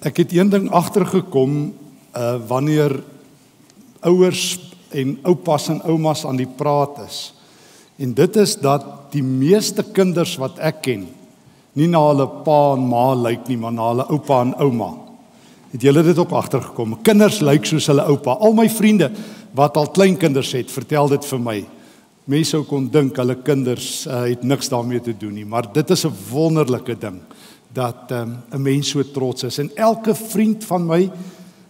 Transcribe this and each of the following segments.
Ek het een ding agtergekom uh wanneer ouers en oupas en oumas aan die praat is. En dit is dat die meeste kinders wat ek ken nie na hulle pa en ma lyk nie, maar na hulle oupa en ouma. Het julle dit ook agtergekom? Kinders lyk soos hulle oupa. Al my vriende wat al klein kinders het, vertel dit vir my. Mense sou kon dink hulle kinders uh, het niks daarmee te doen nie, maar dit is 'n wonderlike ding dat ehm, 'n um, mens so trots is en elke vriend van my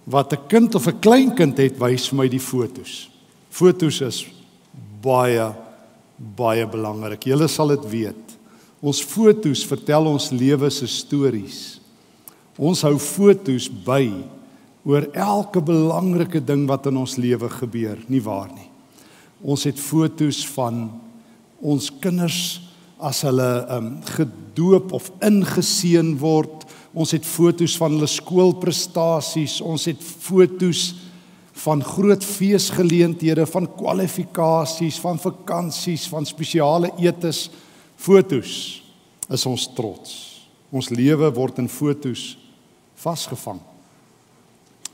wat 'n kind of 'n kleinkind het, wys vir my die fotos. Fotos is baie baie belangrik. Julle sal dit weet. Ons fotos vertel ons lewe se stories. Ons hou fotos by oor elke belangrike ding wat in ons lewe gebeur, nie waar nie? Ons het fotos van ons kinders as hulle um gedoop of ingeseën word. Ons het fotos van hulle skoolprestasies, ons het fotos van groot feesgeleenthede, van kwalifikasies, van vakansies, van spesiale etes. Fotos is ons trots. Ons lewe word in fotos vasgevang.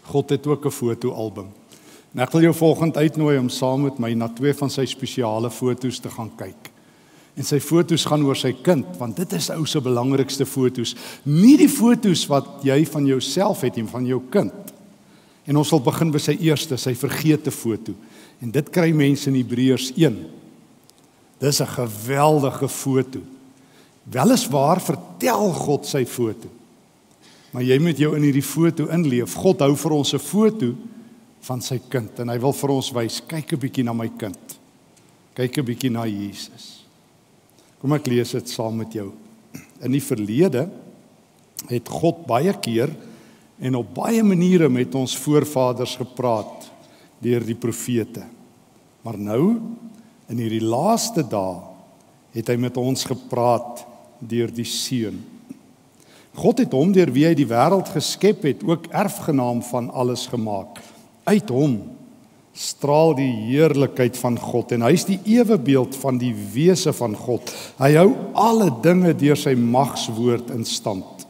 God het ook 'n fotoalbum. En ek wil jou volgende uitnooi om saam met my na twee van sy spesiale fotos te gaan kyk. En sy fotos gaan oor sy kind want dit is ou se belangrikste fotos, nie die fotos wat jy van jouself het en van jou kind. En ons sal begin by sy eerste, sy vergete foto. En dit kry mense in Hebreërs 1. Dis 'n geweldige foto. Weliswaar vertel God sy foto. Maar jy moet jou in hierdie foto inleef. God hou vir ons 'n foto van sy kind en hy wil vir ons wys, kyk 'n bietjie na my kind. Kyk 'n bietjie na Jesus. Kom ek lees dit saam met jou. In die verlede het God baie keer en op baie maniere met ons voorvaders gepraat deur die profete. Maar nou in hierdie laaste dae het hy met ons gepraat deur die seun. God het hom deur wie hy die wêreld geskep het ook erfgenaam van alles gemaak. Uit hom straal die heerlikheid van God en hy is die ewebeeld van die wese van God. Hy hou alle dinge deur sy magswoord in stand.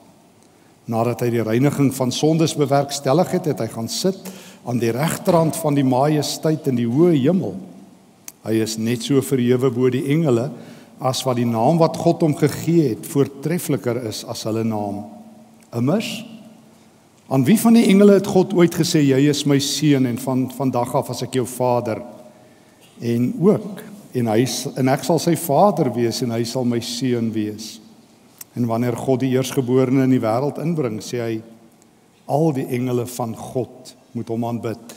Nadat hy die reiniging van sondes bewerkstellig het, het hy gaan sit aan die regterhand van die majesteit in die hoë hemel. Hy is net so verhewe bo die engele as wat die naam wat God hom gegee het voortreffliker is as hulle naam. Immers Aan wie van die engele het God ooit gesê jy is my seun en van vandag af as ek jou vader en ook en hy en ek sal sy vader wees en hy sal my seun wees. En wanneer God die eersgeborene in die wêreld inbring, sê hy al die engele van God moet hom aanbid.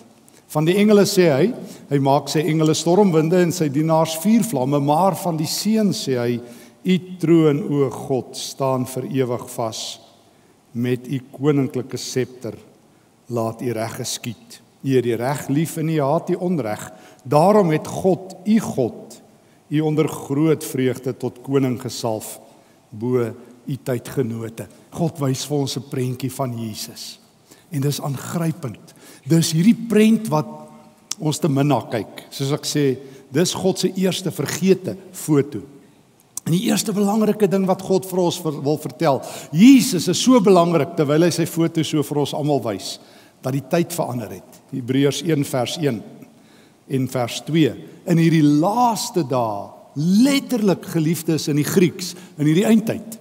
Van die engele sê hy, hy maak sy engele stormwinde en sy dienaars vuurvlamme, maar van die seun sê hy, u troon o God staan vir ewig vas met u koninklike scepter laat u reg geskied. U het die reg lief en u haat die onreg. Daarom het God, u God, u onder groot vreugde tot koning gesalf bo u tydgenote. God wys vir ons 'n prentjie van Jesus. En dis aangrypend. Dis hierdie prent wat ons te min na kyk. Soos ek sê, dis God se eerste vergete foto. En die eerste belangrike ding wat God vir ons wil vertel, Jesus is so belangrik terwyl hy sy foto so vir ons almal wys dat die tyd verander het. Hebreërs 1 vers 1 en vers 2. In hierdie laaste dae, letterlik geliefdes in die Grieks, in hierdie eindtyd.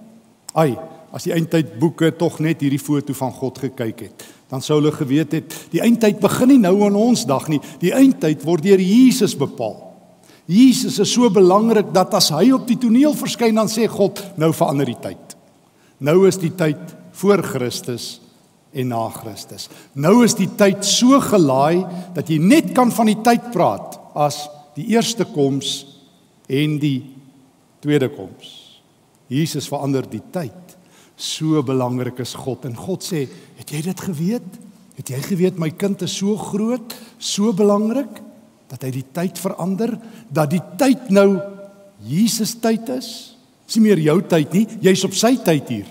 Ai, as die eindtyd boeke tog net hierdie foto van God gekyk het, dan sou hulle geweet het die eindtyd begin nie nou aan ons dag nie. Die eindtyd word deur Jesus bepaal. Jesus is so belangrik dat as hy op die toneel verskyn dan sê God, nou verander die tyd. Nou is die tyd voor Christus en na Christus. Nou is die tyd so gelaai dat jy net kan van die tyd praat as die eerste koms en die tweede koms. Jesus verander die tyd. So belangrik is God en God sê, het jy dit geweet? Het jy geweet my kind is so groot, so belangrik? Dat hy die tyd verander, dat die tyd nou Jesus tyd is. Dis nie meer jou tyd nie, jy's op sy tyd hier.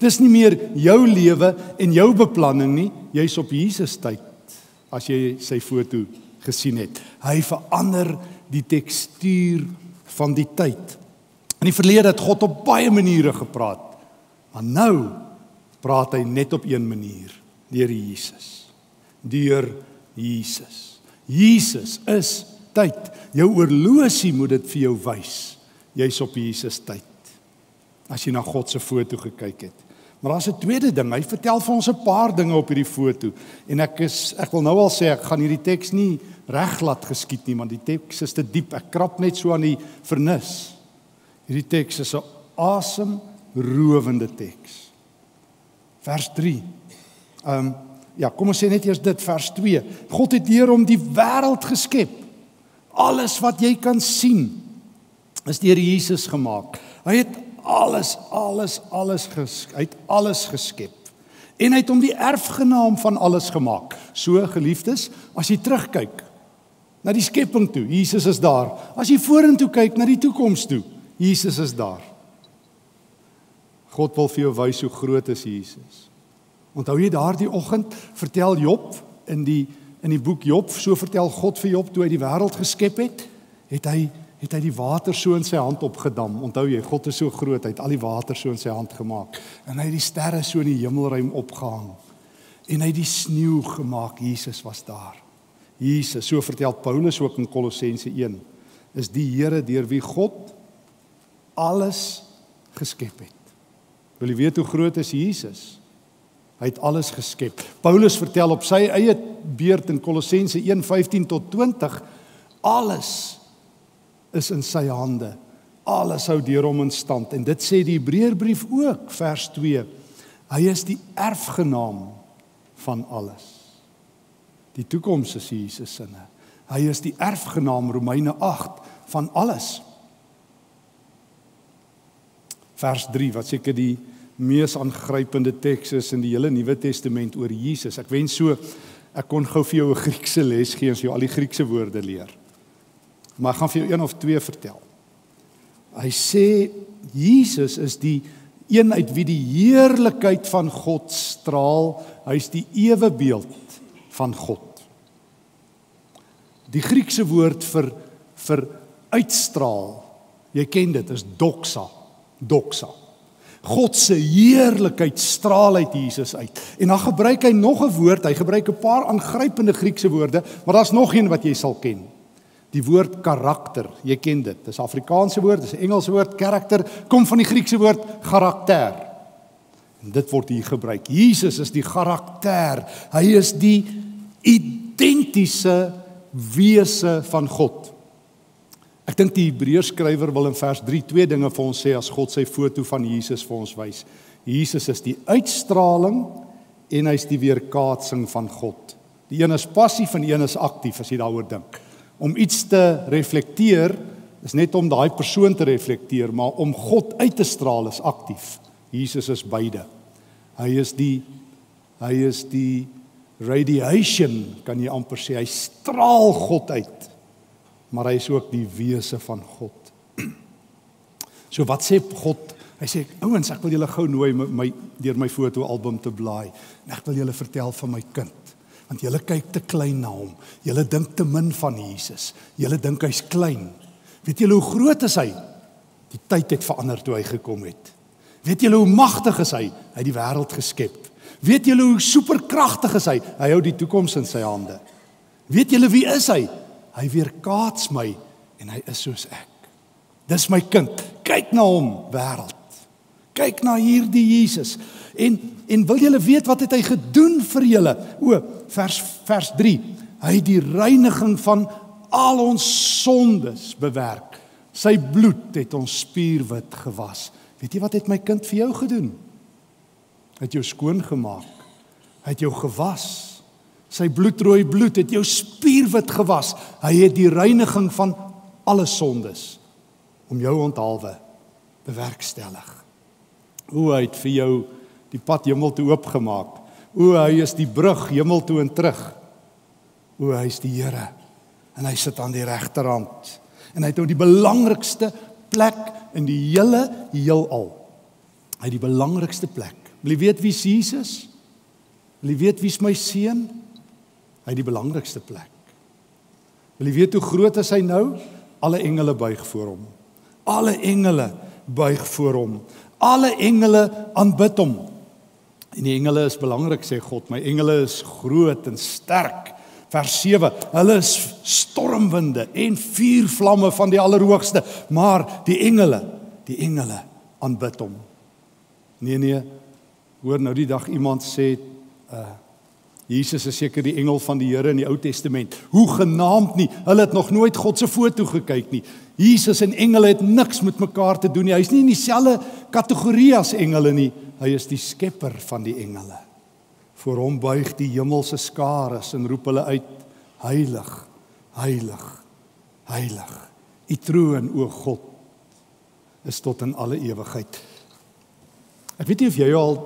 Dis nie meer jou lewe en jou beplanning nie, jy's op Jesus tyd. As jy sy foto gesien het, hy verander die tekstuur van die tyd. In die verlede het God op baie maniere gepraat. Maar nou praat hy net op een manier, deur Jesus. Deur Jesus. Jesus is tyd. Jou oorlosie moet dit vir jou wys. Jy's op Jesus tyd. As jy na God se foto gekyk het. Maar daar's 'n tweede ding. Hy vertel vir ons 'n paar dinge op hierdie foto en ek is ek wil nou al sê ek gaan hierdie teks nie reglaat geskied nie, want die teks is te diep. Ek krap net so aan die vernis. Hierdie teks is 'n asemrowende teks. Vers 3. Ehm um, ja, kom ons sê net eers dit vers 2. God het deur hom die wêreld geskep. Alles wat jy kan sien is deur Jesus gemaak. Hy het alles alles alles ges, hy het alles geskep en hy het hom die erfgenaam van alles gemaak so geliefdes as jy terugkyk na die skepping toe Jesus is daar as jy vorentoe kyk na die toekoms toe Jesus is daar God wil vir jou wys hoe groot is Jesus onthou jy daardie oggend vertel Job in die in die boek Job so vertel God vir Job toe hy die wêreld geskep het het hy het hy die water so in sy hand opgedam. Onthou jy, God is so groot, hy het al die water so in sy hand gemaak. En hy het die sterre so in die hemelruim opgehang. En hy het die sneeu gemaak. Jesus was daar. Jesus, so vertel Paulus ook in Kolossense 1, is die Here deur wie God alles geskep het. Wil jy weet hoe groot is Jesus? Hy het alles geskep. Paulus vertel op sy eie beurt in Kolossense 1:15 tot 20 alles is in sy hande. Alles hou deur hom in stand en dit sê die Hebreërbrief ook vers 2. Hy is die erfgenaam van alles. Die toekoms is Jesus se. Hy is die erfgenaam Romeine 8 van alles. Vers 3 wat seker die mees aangrypende teks is in die hele Nuwe Testament oor Jesus. Ek wens so ek kon gou vir jou 'n Griekse les gee as jy al die Griekse woorde leer. Maar ek gaan vir jou een of twee vertel. Hy sê Jesus is die een uit wie die heerlikheid van God straal. Hy's die ewe beeld van God. Die Griekse woord vir vir uitstraal, jy ken dit, is doxa. Doxa. God se heerlikheid straal uit Jesus uit. En dan gebruik hy nog 'n woord, hy gebruik 'n paar aangrypende Griekse woorde, maar daar's nog een wat jy sal ken. Die woord karakter, jy ken dit. Dis Afrikaanse woord, dis 'n Engelse woord, karakter kom van die Griekse woord karakter. En dit word hier gebruik. Jesus is die karakter. Hy is die identiese wese van God. Ek dink die Hebreërs skrywer wil in vers 3 twee dinge vir ons sê as God sy foto van Jesus vir ons wys. Jesus is die uitstraling en hy's die weerkaatsing van God. Die een is passief en die een is aktief as jy daaroor dink om iets te reflekteer is net om daai persoon te reflekteer, maar om God uit te straal is aktief. Jesus is beide. Hy is die hy is die radiation, kan jy amper sê, hy straal God uit. Maar hy is ook die wese van God. So wat sê God? Hy sê ouens, ek wil julle gou nooi my, my deur my fotoalbum te blaai. En ek wil julle vertel van my kind want julle kyk te klein na hom. Julle dink te min van Jesus. Julle dink hy's klein. Weet julle hoe groot is hy? Die tyd het verander toe hy gekom het. Weet julle hoe magtig is hy? Hy het die wêreld geskep. Weet julle hoe superkragtig is hy? Hy hou die toekoms in sy hande. Weet julle wie is hy? Hy weerkaats my en hy is soos ek. Dis my kind. Kyk na hom, wêreld. Kyk na hierdie Jesus. En en wil julle weet wat het hy gedoen vir julle? O, vers vers 3. Hy het die reiniging van al ons sondes bewerk. Sy bloed het ons spierwit gewas. Weet jy wat het my kind vir jou gedoen? Hy het jou skoon gemaak. Hy het jou gewas. Sy bloedrooi bloed het jou spierwit gewas. Hy het die reiniging van alle sondes om jou onthaalwe bewerkstellig. O, hy het vir jou die pad hemel toe oopgemaak. O, hy is die brug hemel toe en terug. O, hy is die Here. En hy sit aan die regterhand. En hy het nou die belangrikste plek in die hele heelal. Hy het die belangrikste plek. Wil jy weet wie Jesus is? Wil jy weet wie's my seun? Hy die belangrikste plek. Wil jy weet hoe groot is hy nou? Alle engele buig voor hom. Alle engele buig voor hom. Alle engele aanbid hom. En die engele is belangrik sê God, my engele is groot en sterk. Vers 7. Hulle is stormwinde en vuurvlamme van die Allerhoogste, maar die engele, die engele aanbid hom. Nee nee. Hoor nou die dag iemand sê uh Jesus is seker die engel van die Here in die Ou Testament. Hoe genaamd nie. Hulle het nog nooit God se foto gekyk nie. Jesus en engele het niks met mekaar te doen nie. Hy's nie in dieselfde kategorie as engele nie. Hy is die skepper van die engele. Voor hom buig die hemelse skare en roep hulle uit: Heilig, heilig, heilig. U troon o God is tot in alle ewigheid. Ek weet nie of jy al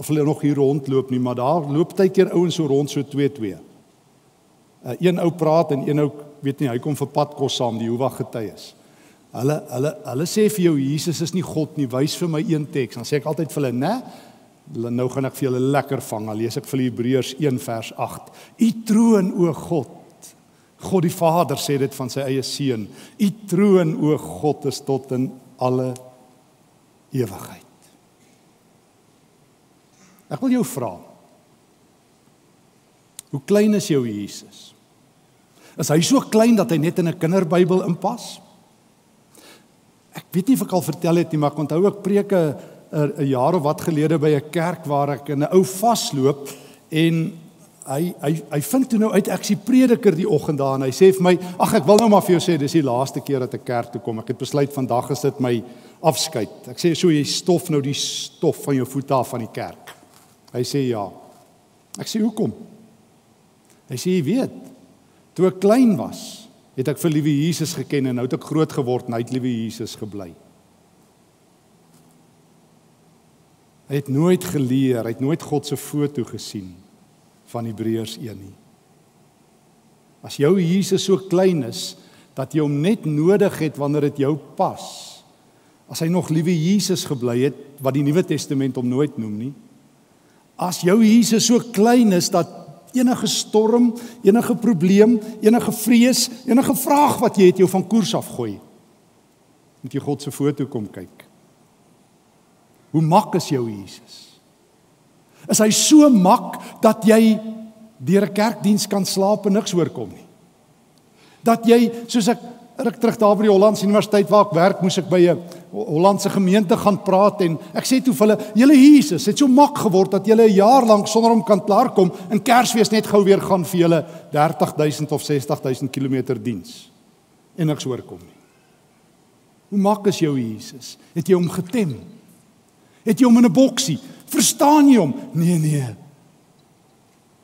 of hulle nog hier rondloop nie, maar daar loop baie keer ouens so rond so 2-2. Uh, een ou praat en een ou weet nie, hy kom vir pad kos saam, die Jehovah getuies. Hulle hulle hulle sê vir jou Jesus is nie God nie, wys vir my een teks. Dan sê ek altyd vir hulle, "Né? Nou gaan ek vir julle lekker vang." Dan lees ek vir Hebreërs 1 vers 8. U troon o God. God die Vader sê dit van sy eie seun. U troon o God is tot in alle ewigheid. Ek wil jou vra. Hoe klein is jou Jesus? Is hy so klein dat hy net in 'n kinderbybel inpas? Ek weet nie of ek al vertel het nie, maar ek onthou ek preek 'n 'n jaar of wat gelede by 'n kerk waar ek in 'n ou vasloop en hy hy hy vind toe nou uit ek sien prediker die oggend daar en hy sê vir my, "Ag ek wil nou maar vir jou sê dis die laaste keer dat ek kerk toe kom. Ek het besluit vandag is dit my afskeid." Ek sê, "So jy stof nou die stof van jou voete af van die kerk." Hy sê ja. Ek sê hoekom? Hy sê jy weet, toe ek klein was, het ek vir liewe Jesus geken en nou het ek groot geword en hy het liewe Jesus gebly. Hy het nooit geleer, hy het nooit God se foto gesien van Hebreërs 1 nie. As jou Jesus so klein is dat jy hom net nodig het wanneer dit jou pas. As hy nog liewe Jesus gebly het wat die Nuwe Testament hom nooit noem nie, As jou Jesus so klein is dat enige storm, enige probleem, enige vrees, enige vraag wat jy het jou van koers af gooi. Moet jy God se foto kom kyk. Hoe mak is jou Jesus? Is hy so mak dat jy deur 'n kerkdiens kan slaap en niks hoorkom nie? Dat jy soos ek ruk terug daar by die Hollandse Universiteit waar ek werk, moes ek by 'n Hollandse gemeente gaan praat en ek sê toe vir hulle, "Julle Jesus het so mak geword dat julle 'n jaar lank sonder hom kan klaarkom en Kersfees net gou weer gaan vir julle 30000 of 60000 km diens." En niks hoorkom nie. Hoe mak is jou Jesus? Het jy hom getem? Het jy hom in 'n boksie? Verstaan jy hom? Nee, nee.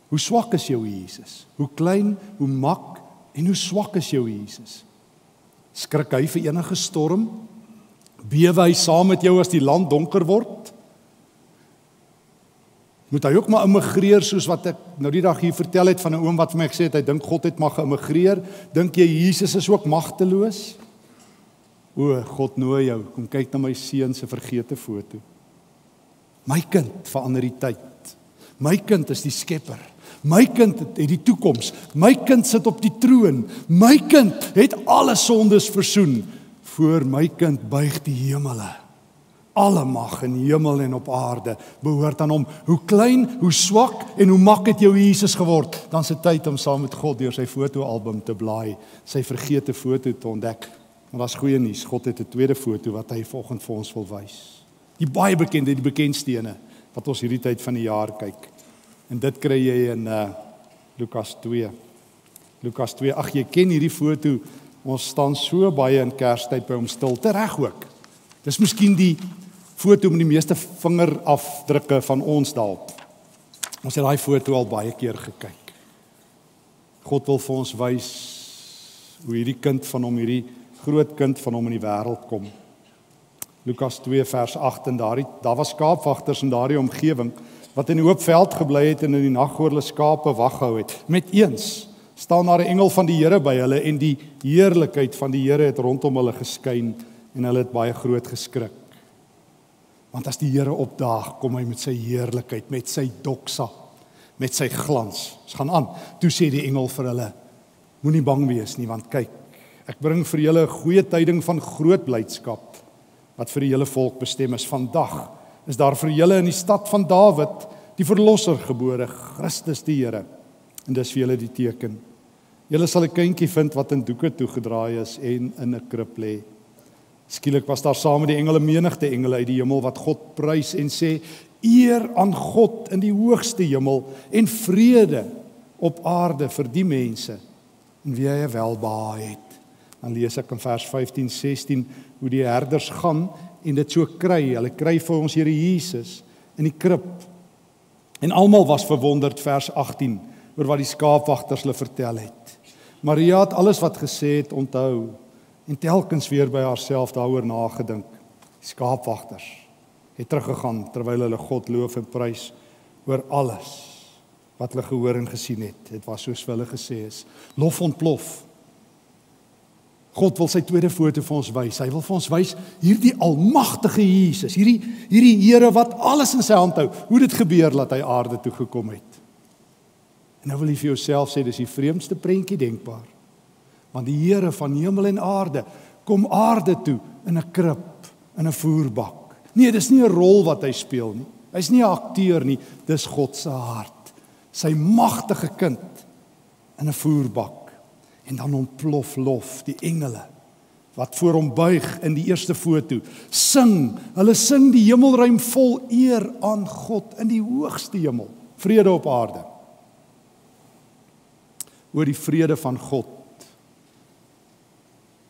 Hoe swak is jou Jesus? Hoe klein, hoe mak en hoe swak is jou Jesus? Skrik hy vir enige storm? Bewe hy saam met jou as die land donker word? Moet hy ook maar immigreer soos wat ek nou die dag hier vertel het van 'n oom wat vir my gesê het hy dink God het mag immigreer? Dink jy Jesus is ook magteloos? O, God nooi jou, kom kyk na my seun se vergete foto. My kind verander die tyd. My kind is die skepper. My kind het die toekoms. My kind sit op die troon. My kind het alle sondes versoen. Voor my kind buig die hemele. Alle mag in hemel en op aarde behoort aan hom. Hoe klein, hoe swak en hoe mak het jou Jesus geword? Dan se tyd om saam met God deur sy fotoalbum te blaai, sy vergete foto te ontdek. Maar daar's goeie nuus. God het 'n tweede foto wat hy volgens vir ons wil wys. Die baie bekende, die bekendste ene wat ons hierdie tyd van die jaar kyk. En dit kry jy in uh Lukas 2. Lukas 2. Ag jy ken hierdie foto Ons staan so baie in Kerstyd by hom stil te reg ook. Dis miskien die foto met die meeste vingerafdrukke van ons daarop. Ons het daai foto al baie keer gekyk. God wil vir ons wys hoe hierdie kind van hom hierdie groot kind van hom in die wêreld kom. Lukas 2 vers 8 en daardie daar was skaapwagters in daardie omgewing wat in die oop veld gebly het en in die nag oor hulle skape wag gehou het. Met eens staan daar 'n engel van die Here by hulle en die heerlikheid van die Here het rondom hulle geskyn en hulle het baie groot geskrik. Want as die Here opdaag, kom hy met sy heerlikheid, met sy doksa, met sy glans. Ons gaan aan. Toe sê die engel vir hulle: Moenie bang wees nie, want kyk, ek bring vir julle 'n goeie tyding van groot blydskap wat vir die hele volk bestem is. Vandag is daar vir julle in die stad van Dawid die verlosser gebore, Christus die Here. En dis vir julle die teken. Julle sal 'n kindjie vind wat in doeke toegedraai is en in 'n krib lê. Skielik was daar saam met die engele menigte engele uit die hemel wat God prys en sê: "Eer aan God in die hoogste hemel en vrede op aarde vir die mense en wie hy welbehaag het." Dan lees ek in vers 15 16 hoe die herders gaan en dit so kry. Hulle kry vir ons Here Jesus in die krib. En almal was verwonderd vers 18 oor wat die skaapwagters hulle vertel het. Maria het alles wat gesê het onthou en telkens weer by haarself daaroor nagedink. Die skaapwagters het teruggegaan terwyl hulle God loof en prys oor alles wat hulle gehoor en gesien het. Dit was soos hulle gesê is. Lof ontplof. God wil sy tweede foto vir ons wys. Hy wil vir ons wys hierdie almagtige Jesus, hierdie hierdie Here wat alles in sy hand hou. Hoe dit gebeur dat hy aarde toe gekom het. En nou wil jy vir jouself sê dis die vreemdste prentjie denkbaar. Want die Here van hemel en aarde kom aarde toe in 'n krib, in 'n voerbak. Nee, dis nie 'n rol wat hy speel nie. Hy's nie 'n akteur nie, dis God se hart. Sy magtige kind in 'n voerbak en dan ontplof lof die engele wat voor hom buig in die eerste foto sing hulle sing die hemelruim vol eer aan God in die hoogste hemel. Vrede op aarde. Oor die vrede van God.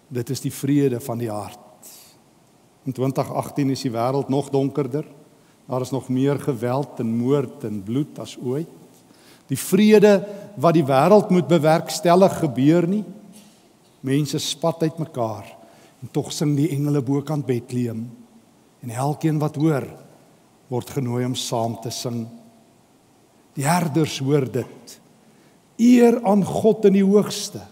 Dit is die vrede van die hart. In 2018 is die wêreld nog donkerder. Daar is nog meer geweld en moord en bloed as ooit Die vrede wat die wêreld moet bewerkstellig gebeur nie. Mense spat uitmekaar en tog sing die engele bokant Bethlehem en elkeen wat hoor word genooi om saam te sing. Die herders hoor dit. Eer aan God in die hoogste.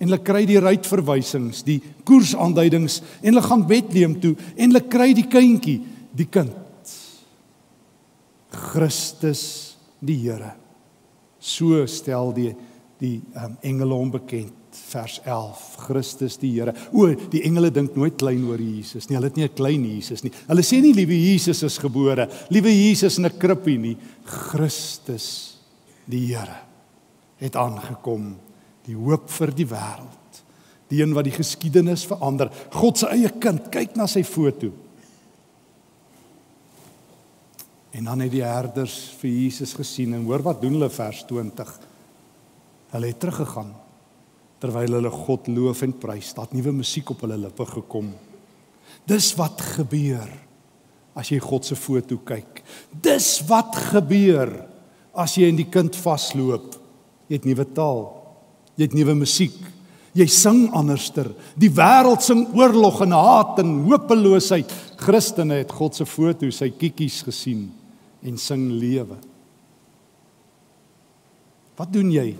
En hulle kry die ruitverwysings, die koersaanduidings en hulle gaan Bethlehem toe en hulle kry die kindjie, die kind. Christus die Here. So stel die die um, engele hom bekend vers 11 Christus die Here. O, die engele dink nooit klein oor Jesus nie. Hulle het nie 'n klein Jesus nie. Hulle sê nie liewe Jesus is gebore, liewe Jesus in 'n krippie nie. Christus die Here het aangekom, die hoop vir die wêreld. Die een wat die geskiedenis verander. God se eie kind, kyk na sy foto. En dan het die herders vir Jesus gesien en hoor wat doen hulle vers 20. Hulle het teruggegaan terwyl hulle God loof en prys. Daar nuwe musiek op hulle lippe gekom. Dis wat gebeur as jy God se foto kyk. Dis wat gebeur as jy in die kind vasloop. Jy het nuwe taal. Jy het nuwe musiek. Jy sing anderster. Die wêreld sing oorlog en haat en hopeloosheid. Christene het God se foto, sy kiekies gesien en sing lewe. Wat doen jy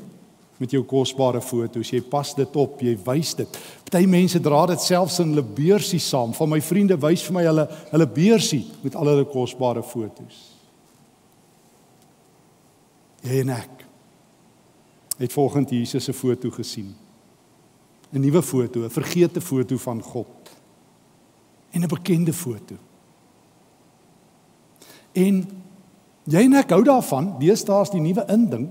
met jou kosbare foto's? Jy pas dit op, jy wys dit. Party mense dra dit selfs in hulle beursie saam. Van my vriende wys vir my hulle hulle beursie met al hulle kosbare foto's. Jy en ek het volgens Jesus se foto gesien. 'n Nuwe foto, 'n vergete foto van God. En 'n bekende foto. En Jy en ek hou daarvan, deesdae is die nuwe inding,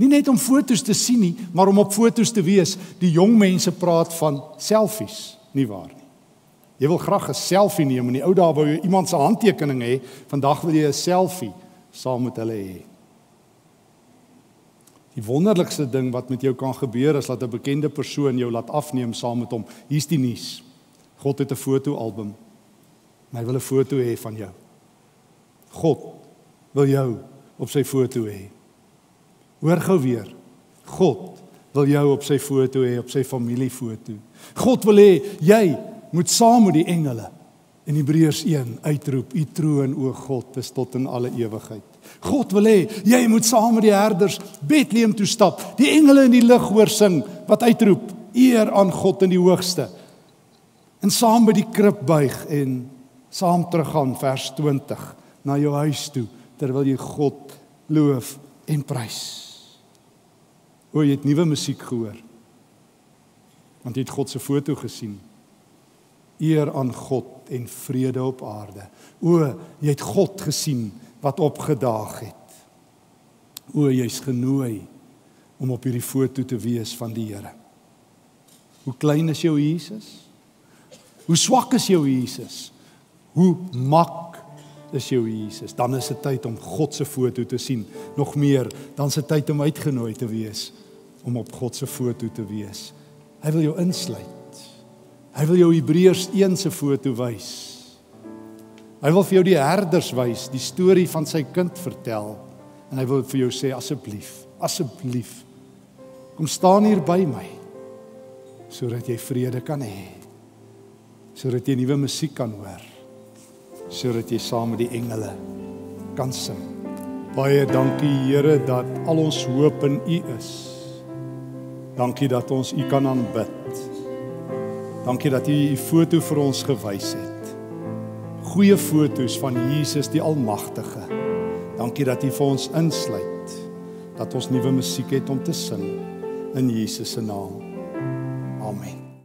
nie net om fotos te sien nie, maar om op fotos te wees. Die jong mense praat van selfies, nie waar nie. Jy wil graag 'n selfie neem in die ou dae wou jy iemand se handtekening hê, vandag wil jy 'n selfie saam met hulle hê. Die wonderlikste ding wat met jou kan gebeur is dat 'n bekende persoon jou laat afneem saam met hom. Hier's die nuus. God het 'n fotoalbum. Hy wil 'n foto hê van jou. God wil jou op sy foto hê. Hoor gou weer. God wil jou op sy foto hê, op sy familiefoto. God wil hê jy moet saam met die engele in Hebreërs 1 uitroep: U troon o God is tot in alle ewigheid. God wil hê jy moet saam met die herders Bethlehem toe stap, die engele in die lug hoor sing wat uitroep: Eer aan God in die hoogste. En saam by die krib buig en saam teruggaan vers 20 na jou huis toe terwyl jy God loof en prys. O, jy het nuwe musiek gehoor. Want jy het God se foto gesien. Eer aan God en vrede op aarde. O, jy het God gesien wat opgedaag het. O, jy's genooi om op hierdie foto te wees van die Here. Hoe klein is jou Jesus? Hoe swak is jou Jesus? Hoe mak is jou Jesus? Dan is dit tyd om God se foto te sien. Nog meer, dan is dit tyd om uitgenooi te wees om op God se foto te wees. Hy wil jou insluit. Hy wil jou Hebreërs 1 se foto wys. Hy wil vir jou die herders wys, die storie van sy kind vertel en hy wil vir jou sê asseblief, asseblief kom staan hier by my sodat jy vrede kan hê. Sodat jy nuwe musiek kan hoor. Sodat jy saam met die engele kan sing. Baie dankie Here dat al ons hoop in U is. Dankie dat ons U kan aanbid. Dankie dat U U foto vir ons gewys het. Goeie fotos van Jesus die Almagtige. Dankie dat U vir ons insluit. Dat ons nuwe musiek het om te sing in Jesus se naam.